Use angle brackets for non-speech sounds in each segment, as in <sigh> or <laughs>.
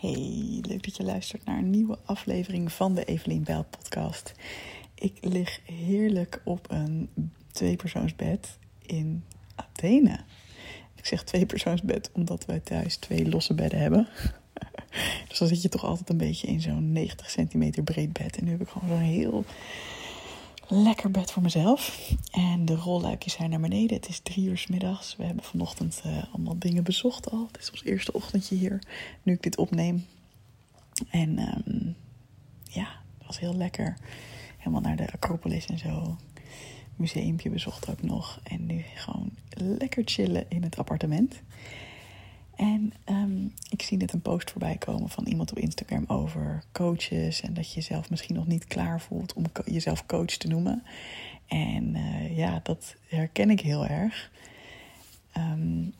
Hey, leuk dat je luistert naar een nieuwe aflevering van de Evelien Bijl podcast. Ik lig heerlijk op een tweepersoonsbed in Athene. Ik zeg tweepersoonsbed omdat wij thuis twee losse bedden hebben. <laughs> Dus dan zit je toch altijd een beetje in zo'n 90 centimeter breed bed. En nu heb ik gewoon zo'n heel lekker bed voor mezelf. En de rolluikjes zijn naar beneden. Het is drie uur s middags. We hebben vanochtend uh, allemaal dingen bezocht al. Het is ons eerste ochtendje hier, nu ik dit opneem. En um, ja, het was heel lekker. Helemaal naar de Acropolis en zo. Museumpje bezocht ook nog. En nu gewoon lekker chillen in het appartement. En um, ik zie net een post voorbij komen van iemand op Instagram over coaches. En dat je jezelf misschien nog niet klaar voelt om jezelf coach te noemen. En uh, ja, dat herken ik heel erg. Um,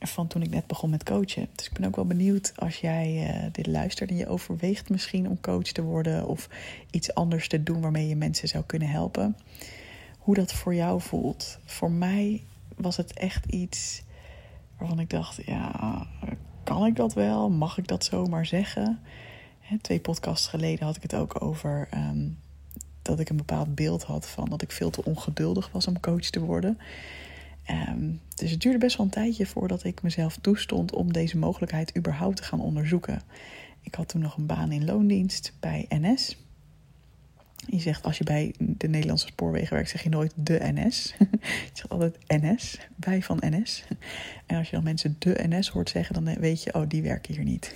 van toen ik net begon met coachen. Dus ik ben ook wel benieuwd als jij uh, dit luistert en je overweegt misschien om coach te worden of iets anders te doen waarmee je mensen zou kunnen helpen. Hoe dat voor jou voelt. Voor mij was het echt iets waarvan ik dacht, ja, kan ik dat wel? Mag ik dat zomaar zeggen? Twee podcasts geleden had ik het ook over um, dat ik een bepaald beeld had van dat ik veel te ongeduldig was om coach te worden. Um, dus het duurde best wel een tijdje voordat ik mezelf toestond om deze mogelijkheid überhaupt te gaan onderzoeken. Ik had toen nog een baan in loondienst bij NS. Je zegt als je bij de Nederlandse spoorwegen werkt, zeg je nooit de NS. <laughs> je zegt altijd NS, bij van NS. En als je dan mensen de NS hoort zeggen, dan weet je, oh, die werken hier niet.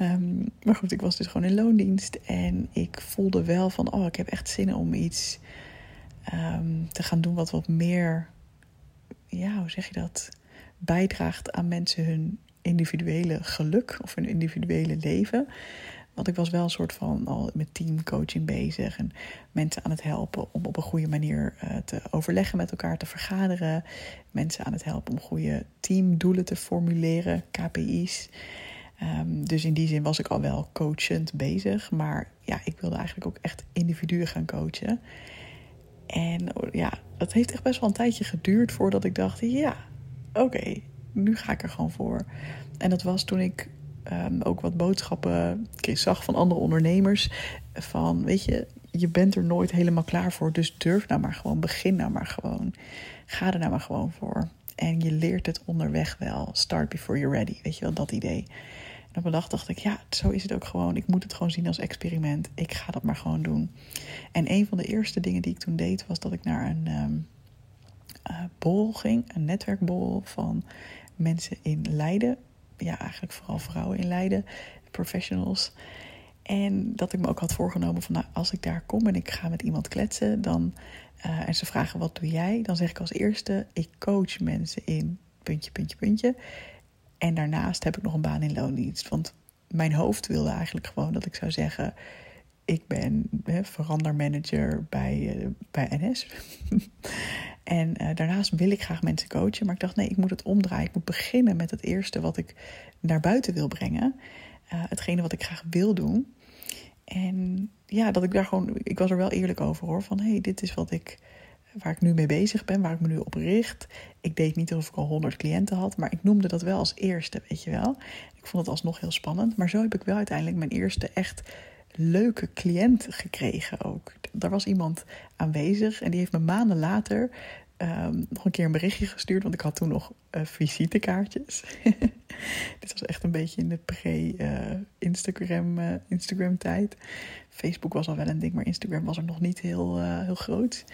um, <laughs> maar goed, ik was dus gewoon in loondienst en ik voelde wel van, oh, ik heb echt zin om iets um, te gaan doen wat wat meer, ja, hoe zeg je dat, bijdraagt aan mensen hun individuele geluk of hun individuele leven. Want ik was wel een soort van al met teamcoaching bezig. En mensen aan het helpen om op een goede manier uh, te overleggen met elkaar, te vergaderen. Mensen aan het helpen om goede teamdoelen te formuleren, KPI's. Um, dus in die zin was ik al wel coachend bezig. Maar ja, ik wilde eigenlijk ook echt individuen gaan coachen. En ja, het heeft echt best wel een tijdje geduurd voordat ik dacht: ja, oké, nu ga ik er gewoon voor. En dat was toen ik um, ook wat boodschappen zag van andere ondernemers. Van, weet je, je bent er nooit helemaal klaar voor. Dus durf nou maar gewoon, begin nou maar gewoon. Ga er nou maar gewoon voor. En je leert het onderweg wel. Start before you're ready. Weet je wel, dat idee. En op een dag dacht ik, ja, zo is het ook gewoon. Ik moet het gewoon zien als experiment. Ik ga dat maar gewoon doen. En een van de eerste dingen die ik toen deed, was dat ik naar een um, bol ging. Een netwerkbol van mensen in Leiden ja, eigenlijk vooral vrouwen in Leiden, professionals. En dat ik me ook had voorgenomen van, nou, als ik daar kom en ik ga met iemand kletsen, dan, uh, en ze vragen wat doe jij, dan zeg ik als eerste, ik coach mensen in puntje, puntje, puntje. En daarnaast heb ik nog een baan in loondienst. Want mijn hoofd wilde eigenlijk gewoon dat ik zou zeggen, ik ben verandermanager bij, uh, bij NS. <laughs> En uh, daarnaast wil ik graag mensen coachen. Maar ik dacht, nee, ik moet het omdraaien. Ik moet beginnen met het eerste wat ik naar buiten wil brengen. Uh, hetgene wat ik graag wil doen. En ja, dat ik daar gewoon. Ik was er wel eerlijk over hoor. Van hey, dit is wat ik. Waar ik nu mee bezig ben, waar ik me nu op richt. Ik deed niet of ik al honderd cliënten had, maar ik noemde dat wel als eerste, weet je wel. Ik vond het alsnog heel spannend. Maar zo heb ik wel uiteindelijk mijn eerste echt leuke cliënt gekregen ook. Daar was iemand aanwezig en die heeft me maanden later um, nog een keer een berichtje gestuurd. Want ik had toen nog uh, visitekaartjes. <laughs> Dit was echt een beetje in de pre-Instagram uh, uh, Instagram tijd. Facebook was al wel een ding, maar Instagram was er nog niet heel, heel groot.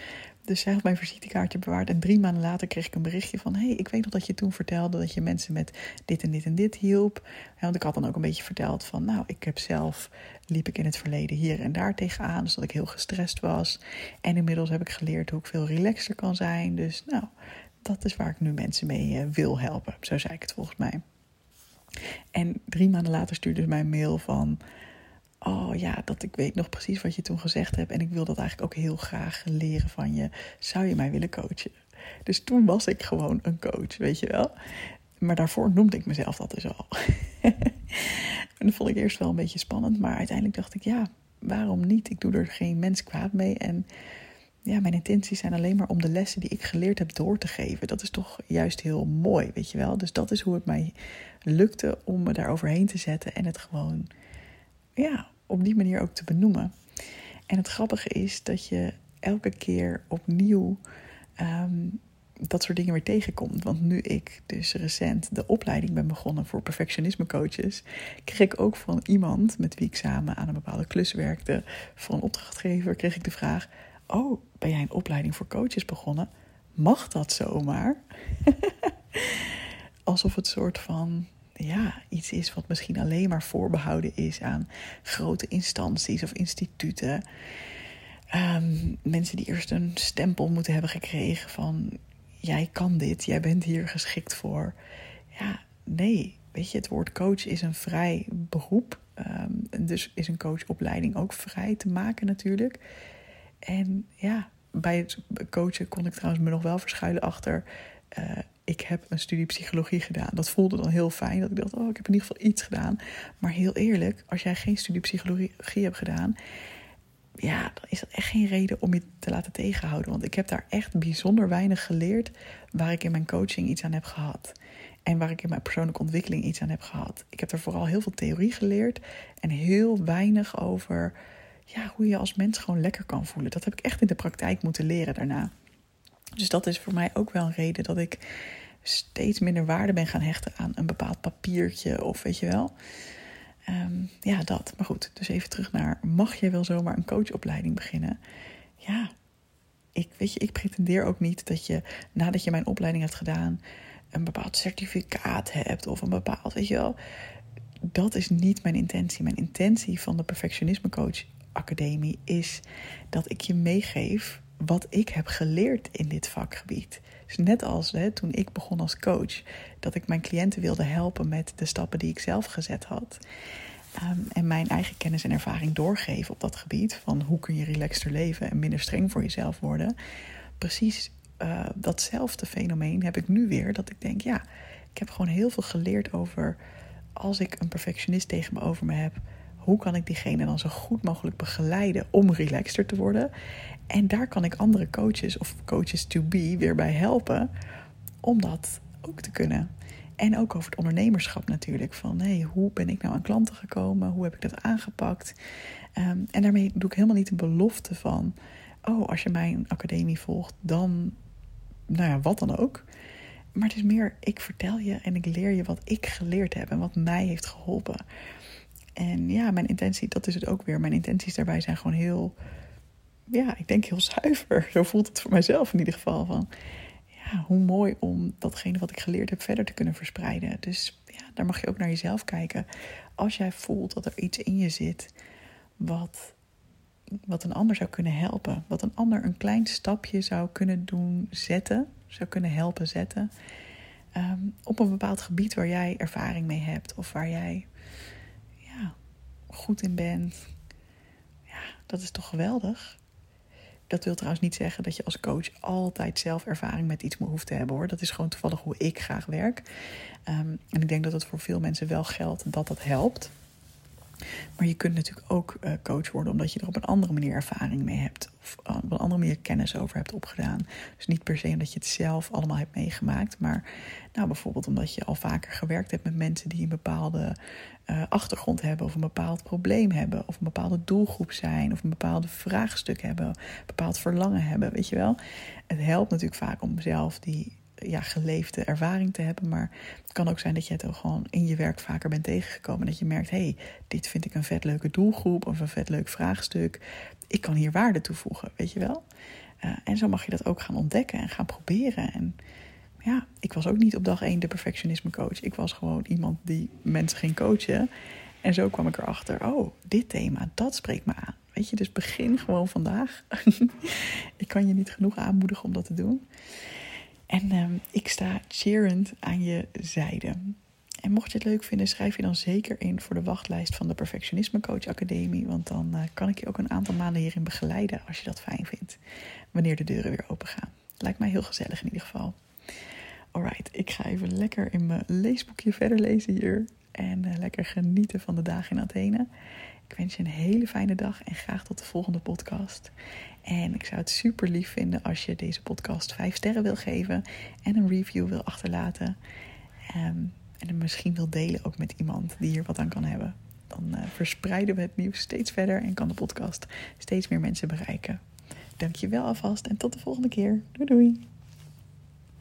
Dus zij had mijn visitekaartje bewaard. En drie maanden later kreeg ik een berichtje van... hey, ik weet nog dat je toen vertelde dat je mensen met dit en dit en dit hielp. Want ik had dan ook een beetje verteld van... nou, ik heb zelf, liep ik in het verleden hier en daar tegenaan. Dus dat ik heel gestrest was. En inmiddels heb ik geleerd hoe ik veel relaxter kan zijn. Dus nou, dat is waar ik nu mensen mee uh, wil helpen. Zo zei ik het volgens mij. En drie maanden later stuurde ze mij een mail van oh ja, dat ik weet nog precies wat je toen gezegd hebt. En ik wil dat eigenlijk ook heel graag leren van je. Zou je mij willen coachen? Dus toen was ik gewoon een coach, weet je wel. Maar daarvoor noemde ik mezelf dat dus al. <laughs> en dat vond ik eerst wel een beetje spannend. Maar uiteindelijk dacht ik, ja, waarom niet? Ik doe er geen mens kwaad mee. En ja, mijn intenties zijn alleen maar om de lessen die ik geleerd heb door te geven. Dat is toch juist heel mooi, weet je wel. Dus dat is hoe het mij lukte om me daar overheen te zetten en het gewoon, ja, op die manier ook te benoemen. En het grappige is dat je elke keer opnieuw ehm, dat soort dingen weer tegenkomt. Want nu ik dus recent de opleiding ben begonnen voor perfectionisme coaches, kreeg ik ook van iemand met wie ik samen aan een bepaalde klus werkte, voor een opdrachtgever, kreeg ik de vraag: Oh, ben jij een opleiding voor coaches begonnen? Mag dat zomaar? <laughs> Alsof het soort van ja, iets is wat misschien alleen maar voorbehouden is aan grote instanties of instituten. Um, mensen die eerst een stempel moeten hebben gekregen van jij kan dit, jij bent hier geschikt voor. Ja, nee, weet je, het woord coach is een vrij beroep. Um, dus is een coachopleiding ook vrij te maken natuurlijk. En ja, bij het coachen kon ik trouwens me nog wel verschuilen achter. Uh, ik heb een studie psychologie gedaan. Dat voelde dan heel fijn. Dat ik dacht, oh, ik heb in ieder geval iets gedaan. Maar heel eerlijk, als jij geen studie psychologie hebt gedaan, ja, dan is dat echt geen reden om je te laten tegenhouden. Want ik heb daar echt bijzonder weinig geleerd waar ik in mijn coaching iets aan heb gehad. En waar ik in mijn persoonlijke ontwikkeling iets aan heb gehad. Ik heb er vooral heel veel theorie geleerd en heel weinig over ja, hoe je als mens gewoon lekker kan voelen. Dat heb ik echt in de praktijk moeten leren daarna. Dus dat is voor mij ook wel een reden dat ik steeds minder waarde ben gaan hechten aan een bepaald papiertje of weet je wel. Ehm, ja, dat. Maar goed, dus even terug naar: mag je wel zomaar een coachopleiding beginnen? Ja, ik, weet je, ik pretendeer ook niet dat je nadat je mijn opleiding hebt gedaan, een bepaald certificaat hebt of een bepaald, weet je wel. Dat is niet mijn intentie. Mijn intentie van de Perfectionisme Coach Academie is dat ik je meegeef wat ik heb geleerd in dit vakgebied. Dus net als hè, toen ik begon als coach, dat ik mijn cliënten wilde helpen met de stappen die ik zelf gezet had. Um, en mijn eigen kennis en ervaring doorgeven op dat gebied. Van hoe kun je relaxter leven en minder streng voor jezelf worden. Precies uh, datzelfde fenomeen heb ik nu weer. Dat ik denk, ja, ik heb gewoon heel veel geleerd over als ik een perfectionist tegen me over me heb hoe kan ik diegene dan zo goed mogelijk begeleiden om relaxter te worden? En daar kan ik andere coaches of coaches to be weer bij helpen om dat ook te kunnen. En ook over het ondernemerschap natuurlijk. Van hey, hoe ben ik nou aan klanten gekomen? Hoe heb ik dat aangepakt? Um, en daarmee doe ik helemaal niet een belofte van... oh, als je mijn academie volgt, dan... nou ja, wat dan ook. Maar het is meer, ik vertel je en ik leer je wat ik geleerd heb... en wat mij heeft geholpen. En ja, mijn intentie, dat is het ook weer. Mijn intenties daarbij zijn gewoon heel, ja, ik denk heel zuiver. <laughs> Zo voelt het voor mijzelf in ieder geval. Van, ja, hoe mooi om datgene wat ik geleerd heb verder te kunnen verspreiden. Dus ja, daar mag je ook naar jezelf kijken. Als jij voelt dat er iets in je zit wat, wat een ander zou kunnen helpen. Wat een ander een klein stapje zou kunnen doen zetten. Zou kunnen helpen zetten. Ehm, op een bepaald gebied waar jij ervaring mee hebt. Of waar jij goed in bent. Ja, dat is toch geweldig? Dat wil trouwens niet zeggen dat je als coach altijd zelf ervaring met iets hoeft te hebben hoor. Dat is gewoon toevallig hoe ik graag werk. Um, en ik denk dat het voor veel mensen wel geldt dat dat helpt. Maar je kunt natuurlijk ook uh, coach worden omdat je er op een andere manier ervaring mee hebt. Of uh, op een andere manier kennis over hebt opgedaan. Dus niet per se omdat je het zelf allemaal hebt meegemaakt. Maar nou, bijvoorbeeld omdat je al vaker gewerkt hebt met mensen die een bepaalde uh, achtergrond hebben. Of een bepaald probleem hebben. Of een bepaalde doelgroep zijn. Of een bepaalde vraagstuk hebben. Een bepaald verlangen hebben. Weet je wel. Het helpt natuurlijk vaak om zelf die ja, geleefde ervaring te hebben. Maar het kan ook zijn dat je het ook gewoon in je werk vaker bent tegengekomen. Dat je merkt, hé, hey, dit vind ik een vet leuke doelgroep of een vet leuk vraagstuk. Ik kan hier waarde toevoegen, weet je wel. Uh, en zo mag je dat ook gaan ontdekken en gaan proberen. En ja, ik was ook niet op dag één de perfectionisme coach. Ik was gewoon iemand die mensen ging coachen. En zo kwam ik erachter, oh, dit thema, dat spreekt me aan. Weet je, dus begin gewoon vandaag. <laughs> ik kan je niet genoeg aanmoedigen om dat te doen. En uh, ik sta cheerend aan je zijde. En mocht je het leuk vinden, schrijf je dan zeker in voor de wachtlijst van de Perfectionisme Coach Academie. Want dan uh, kan ik je ook een aantal maanden hierin begeleiden als je dat fijn vindt. Wanneer de deuren weer open gaan. Lijkt mij heel gezellig in ieder geval. Alright, ik ga even lekker in mijn leesboekje verder lezen hier. En uh, lekker genieten van de dagen in Athene. Ik wens je een hele fijne dag en graag tot de volgende podcast. En ik zou het super lief vinden als je deze podcast 5 sterren wil geven en een review wil achterlaten. Um, en hem misschien wil delen ook met iemand die hier wat aan kan hebben. Dan uh, verspreiden we het nieuws steeds verder en kan de podcast steeds meer mensen bereiken. Dankjewel alvast en tot de volgende keer. Doei doei!